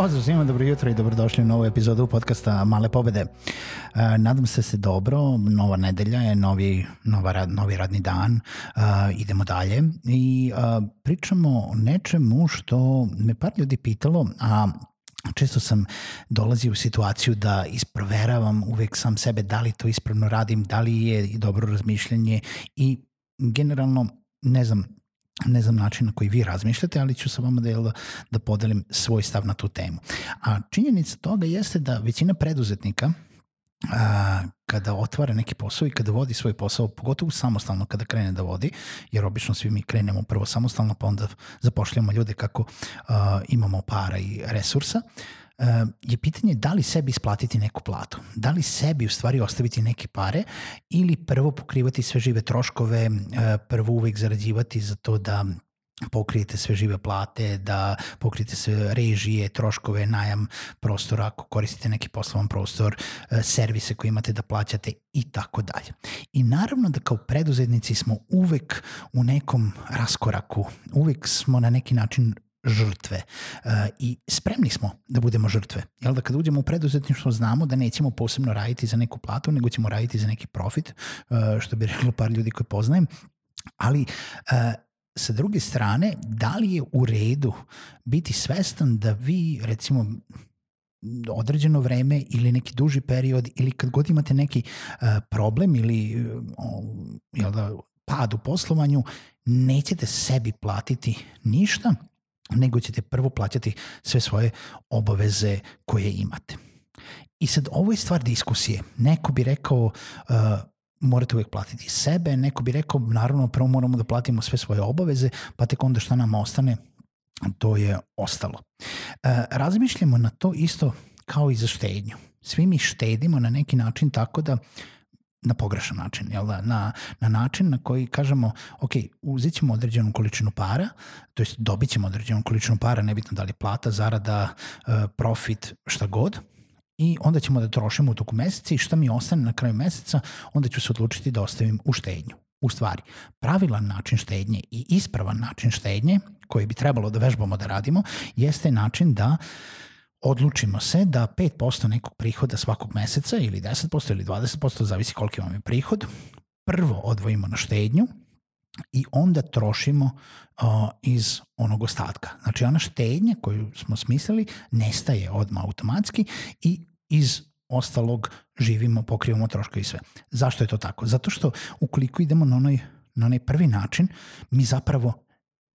Pozdrav svima, dobro jutro i dobrodošli u novu epizodu podcasta Male pobede. E, nadam se se dobro, nova nedelja je, novi, nova rad, novi radni dan, e, idemo dalje i e, pričamo o nečemu što me par ljudi pitalo, a često sam dolazio u situaciju da isproveravam uvek sam sebe da li to ispravno radim, da li je dobro razmišljanje i generalno ne znam, ne znam način na koji vi razmišljate, ali ću sa vama da, da podelim svoj stav na tu temu. A činjenica toga jeste da većina preduzetnika a, kada otvara neki posao i kada vodi svoj posao, pogotovo samostalno kada krene da vodi, jer obično svi mi krenemo prvo samostalno, pa onda zapošljamo ljude kako a, imamo para i resursa, je pitanje da li sebi isplatiti neku platu, da li sebi u stvari ostaviti neke pare ili prvo pokrivati sve žive troškove, prvo uvek zarađivati za to da pokrijete sve žive plate, da pokrijete sve režije, troškove, najam prostora ako koristite neki poslovan prostor, servise koje imate da plaćate i tako dalje. I naravno da kao preduzetnici smo uvek u nekom raskoraku, uvek smo na neki način žrtve uh, i spremni smo da budemo žrtve. Jel da kad uđemo u preduzetništvo znamo da nećemo posebno raditi za neku platu, nego ćemo raditi za neki profit, uh, što bi reklo par ljudi koje poznajem, ali uh, sa druge strane, da li je u redu biti svestan da vi, recimo, određeno vreme ili neki duži period ili kad god imate neki uh, problem ili jel da, pad u poslovanju, nećete sebi platiti ništa, nego ćete prvo plaćati sve svoje obaveze koje imate. I sad ovo je stvar diskusije. Neko bi rekao uh, morate uvek platiti sebe, neko bi rekao naravno prvo moramo da platimo sve svoje obaveze, pa tek onda šta nam ostane, to je ostalo. Uh, razmišljamo na to isto kao i za štednju. Svi mi štedimo na neki način tako da na pogrešan način, jel da? Na, na način na koji kažemo, ok, uzit ćemo određenu količinu para, to jest dobit ćemo određenu količinu para, nebitno da li plata, zarada, e, profit, šta god, i onda ćemo da trošimo u toku meseca i šta mi ostane na kraju meseca, onda ću se odlučiti da ostavim u štednju. U stvari, pravilan način štednje i ispravan način štednje, koji bi trebalo da vežbamo da radimo, jeste način da uh, odlučimo se da 5% nekog prihoda svakog meseca ili 10% ili 20%, zavisi koliki vam je prihod, prvo odvojimo na štednju i onda trošimo uh, iz onog ostatka. Znači ona štednja koju smo smislili nestaje odmah automatski i iz ostalog živimo, pokrivamo troškove i sve. Zašto je to tako? Zato što ukoliko idemo na onaj, na onaj prvi način, mi zapravo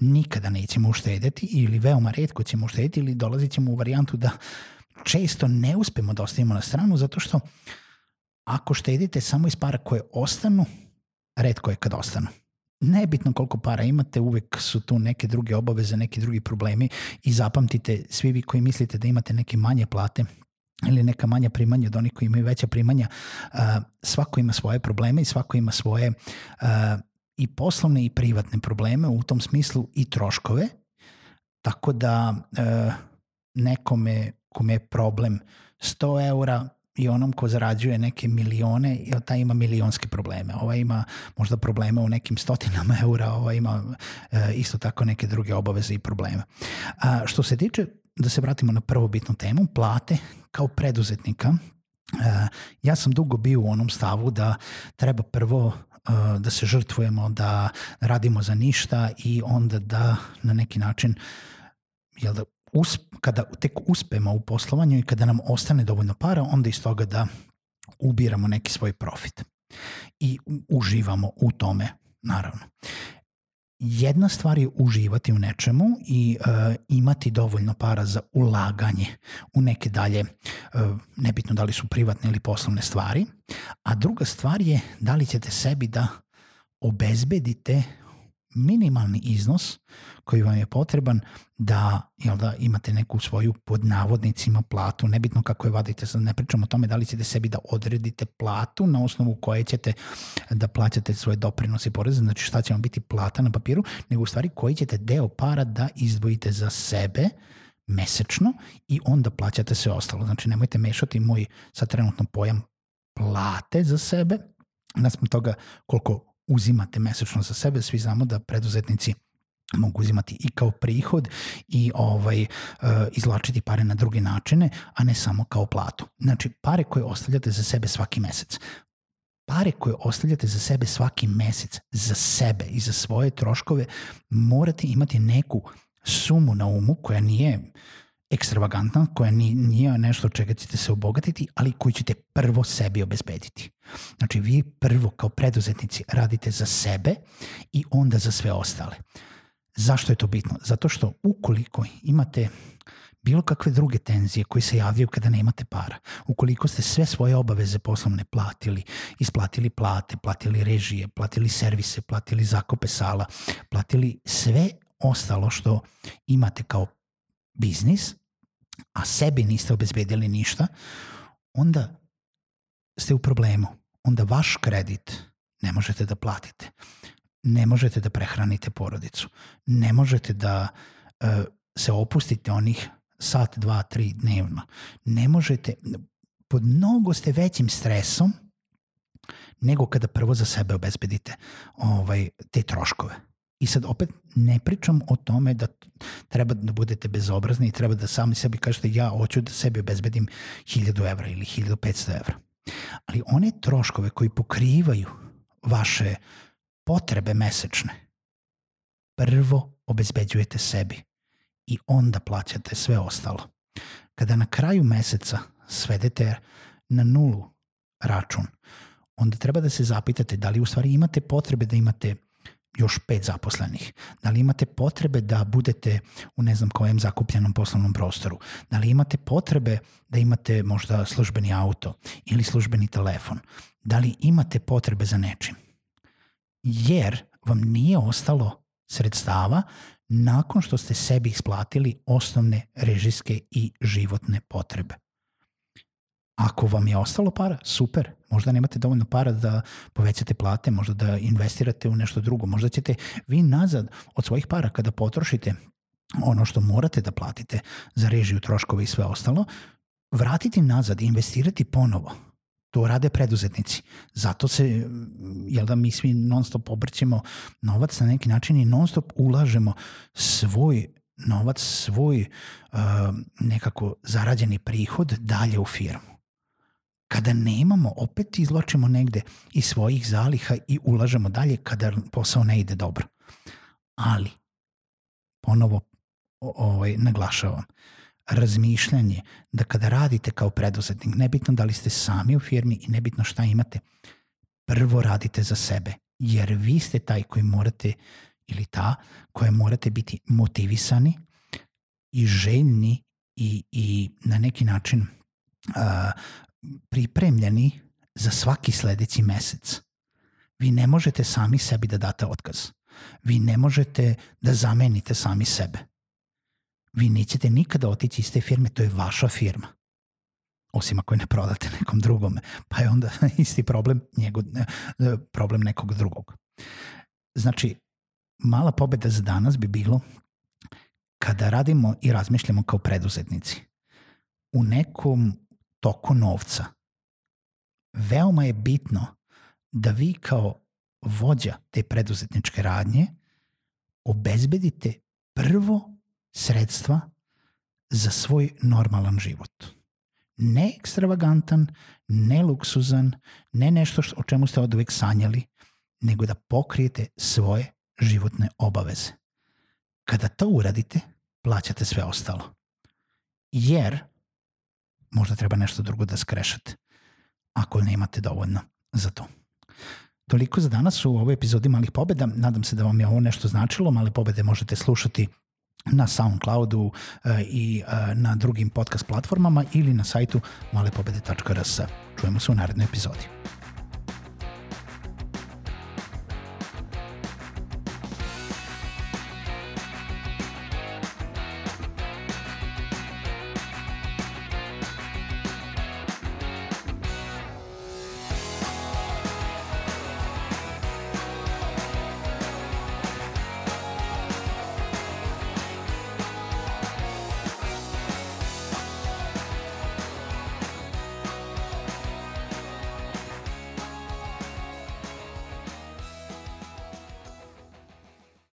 nikada nećemo uštedeti ili veoma redko ćemo uštedeti ili dolazit ćemo u varijantu da često ne uspemo da ostavimo na stranu zato što ako štedite samo iz para koje ostanu, redko je kad ostanu. Nebitno koliko para imate, uvek su tu neke druge obaveze, neki drugi problemi i zapamtite, svi vi koji mislite da imate neke manje plate, ili neka manja primanja od onih koji imaju veća primanja, svako ima svoje probleme i svako ima svoje i poslovne i privatne probleme, u tom smislu i troškove, tako da e, nekome kome je problem 100 eura i onom ko zarađuje neke milione, taj ima milionske probleme. Ova ima možda probleme u nekim stotinama eura, ova ima e, isto tako neke druge obaveze i probleme. A, što se tiče, da se vratimo na prvu bitnu temu, plate kao preduzetnika, e, ja sam dugo bio u onom stavu da treba prvo da se žrtvujemo, da radimo za ništa i onda da na neki način jel da, usp, kada tek uspemo u poslovanju i kada nam ostane dovoljno para, onda iz toga da ubiramo neki svoj profit. I uživamo u tome, naravno. Jedna stvar je uživati u nečemu i uh, imati dovoljno para za ulaganje u neke dalje, uh, nebitno da li su privatne ili poslovne stvari, a druga stvar je da li ćete sebi da obezbedite minimalni iznos koji vam je potreban da, jel da imate neku svoju pod navodnicima platu, nebitno kako je vadite, sad ne pričamo o tome da li ćete sebi da odredite platu na osnovu koje ćete da plaćate svoje doprinose i poreze, znači šta će vam biti plata na papiru, nego u stvari koji ćete deo para da izdvojite za sebe mesečno i onda plaćate sve ostalo. Znači nemojte mešati moj sad trenutno pojam plate za sebe, naspram toga koliko uzimate mesečno za sebe, svi znamo da preduzetnici mogu uzimati i kao prihod i ovaj uh, izlačiti pare na druge načine, a ne samo kao platu. Znači, pare koje ostavljate za sebe svaki mesec. Pare koje ostavljate za sebe svaki mesec, za sebe i za svoje troškove, morate imati neku sumu na umu koja nije ekstravagantna, koja nije nešto čega ćete se obogatiti, ali koju ćete prvo sebi obezbediti. Znači, vi prvo kao preduzetnici radite za sebe i onda za sve ostale. Zašto je to bitno? Zato što ukoliko imate bilo kakve druge tenzije koje se javljaju kada nemate para, ukoliko ste sve svoje obaveze poslovne platili, isplatili plate, platili režije, platili servise, platili zakope sala, platili sve ostalo što imate kao biznis, a sebi niste obezbedili ništa, onda ste u problemu. Onda vaš kredit ne možete da platite. Ne možete da prehranite porodicu. Ne možete da uh, se opustite onih sat, dva, tri dnevno. Ne možete, pod mnogo ste većim stresom nego kada prvo za sebe obezbedite ovaj, te troškove. I sad opet ne pričam o tome da treba da budete bezobrazni i treba da sami sebi kažete ja hoću da sebi obezbedim 1000 evra ili 1500 evra. Ali one troškove koji pokrivaju vaše potrebe mesečne, prvo obezbeđujete sebi i onda plaćate sve ostalo. Kada na kraju meseca svedete na nulu račun, onda treba da se zapitate da li u stvari imate potrebe da imate još pet zaposlenih? Da li imate potrebe da budete u ne znam kojem zakupljenom poslovnom prostoru? Da li imate potrebe da imate možda službeni auto ili službeni telefon? Da li imate potrebe za nečim? Jer vam nije ostalo sredstava nakon što ste sebi isplatili osnovne režijske i životne potrebe. Ako vam je ostalo para, super. Možda nemate dovoljno para da povećate plate, možda da investirate u nešto drugo. Možda ćete vi nazad od svojih para kada potrošite ono što morate da platite za režiju, troškove i sve ostalo, vratiti nazad i investirati ponovo. To rade preduzetnici. Zato se, jel da mi svi non stop obrćemo novac na neki način i non stop ulažemo svoj novac, svoj uh, nekako zarađeni prihod dalje u firmu. Kada nemamo, opet izločimo negde iz svojih zaliha i ulažemo dalje kada posao ne ide dobro. Ali, ponovo ovaj, naglašavam, razmišljanje da kada radite kao preduzetnik, nebitno da li ste sami u firmi i nebitno šta imate, prvo radite za sebe, jer vi ste taj koji morate ili ta koja morate biti motivisani i željni i, i na neki način uh, pripremljeni za svaki sledeći mesec. Vi ne možete sami sebi da date otkaz. Vi ne možete da zamenite sami sebe. Vi nećete nikada otići iz te firme, to je vaša firma. Osim ako je ne prodate nekom drugome, pa je onda isti problem, njegov, problem nekog drugog. Znači, mala pobeda za danas bi bilo kada radimo i razmišljamo kao preduzetnici u nekom toku novca. Veoma je bitno da vi kao vođa te preduzetničke radnje obezbedite prvo sredstva za svoj normalan život. Ne ekstravagantan, ne luksuzan, ne nešto o čemu ste od uvek sanjali, nego da pokrijete svoje životne obaveze. Kada to uradite, plaćate sve ostalo. Jer možda treba nešto drugo da skrešate, ako nemate dovoljno za to. Toliko za danas u ovoj epizodi Malih pobeda. Nadam se da vam je ovo nešto značilo. Male pobede možete slušati na Soundcloudu uh, i uh, na drugim podcast platformama ili na sajtu malepobede.rs. Čujemo se u narednoj epizodi.